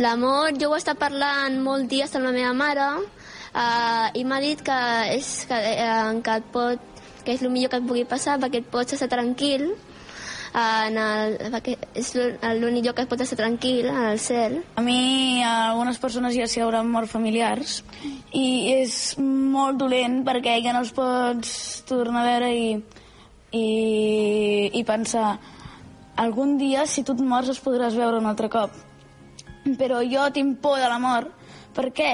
L'amor, jo ho he estat parlant molts dies amb la meva mare uh, i m'ha dit que és, que, uh, que, et pot, que és el millor que et pugui passar perquè et pots estar tranquil uh, en el, perquè és l'únic lloc que et pots estar tranquil, en el cel. A mi, a algunes persones ja s'hi hauran mort familiars i és molt dolent perquè ja no els pots tornar a veure i, i, i pensar algun dia, si tu et mors, els podràs veure un altre cop. Però jo tinc por de la mort. Per què?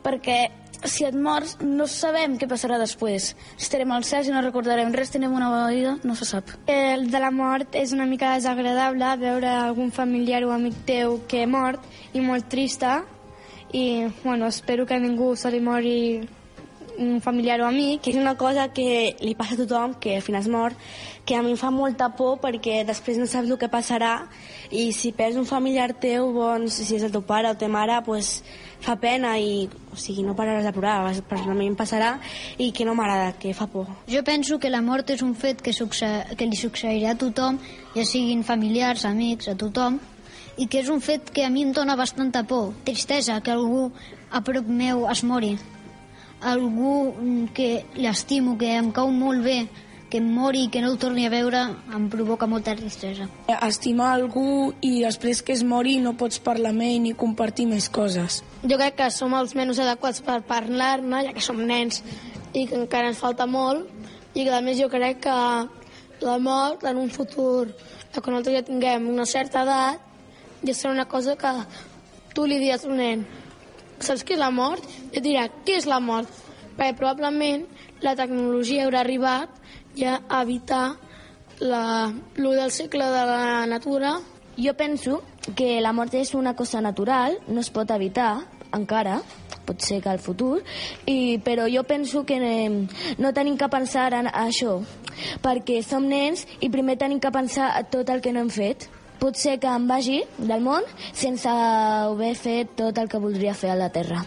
Perquè si et mors no sabem què passarà després. Estarem al cel i no recordarem res, tenim una vida, no se sap. El de la mort és una mica desagradable veure algun familiar o amic teu que ha mort i molt trista i bueno, espero que ningú se li mori un familiar o amic. És una cosa que li passa a tothom, que al final es mort, que a mi em fa molta por perquè després no saps el que passarà i si perds un familiar teu, doncs, si és el teu pare o teva mare, pues, fa pena i o sigui, no pararàs de plorar, personalment passarà i que no m'agrada, que fa por. Jo penso que la mort és un fet que, succe que li succeirà a tothom, ja siguin familiars, amics, a tothom, i que és un fet que a mi em dóna bastanta por, tristesa, que algú a prop meu es mori algú que l'estimo, que em cau molt bé, que em mori i que no el torni a veure, em provoca molta tristesa. Estimar algú i després que es mori no pots parlar amb ell ni compartir més coses. Jo crec que som els menys adequats per parlar-ne, ja que som nens i que encara ens falta molt, i que a més jo crec que la mort en un futur, quan nosaltres ja tinguem una certa edat, ja serà una cosa que tu li dius a un nen, saps què és la mort? Et dirà, què és la mort? Perquè probablement la tecnologia haurà arribat ja a evitar la, lo del segle de la natura. Jo penso que la mort és una cosa natural, no es pot evitar, encara, pot ser que al futur, i, però jo penso que no tenim que pensar en això, perquè som nens i primer tenim que pensar tot el que no hem fet. Pot ser que em vagi del món sense haver fet tot el que voldria fer a la Terra.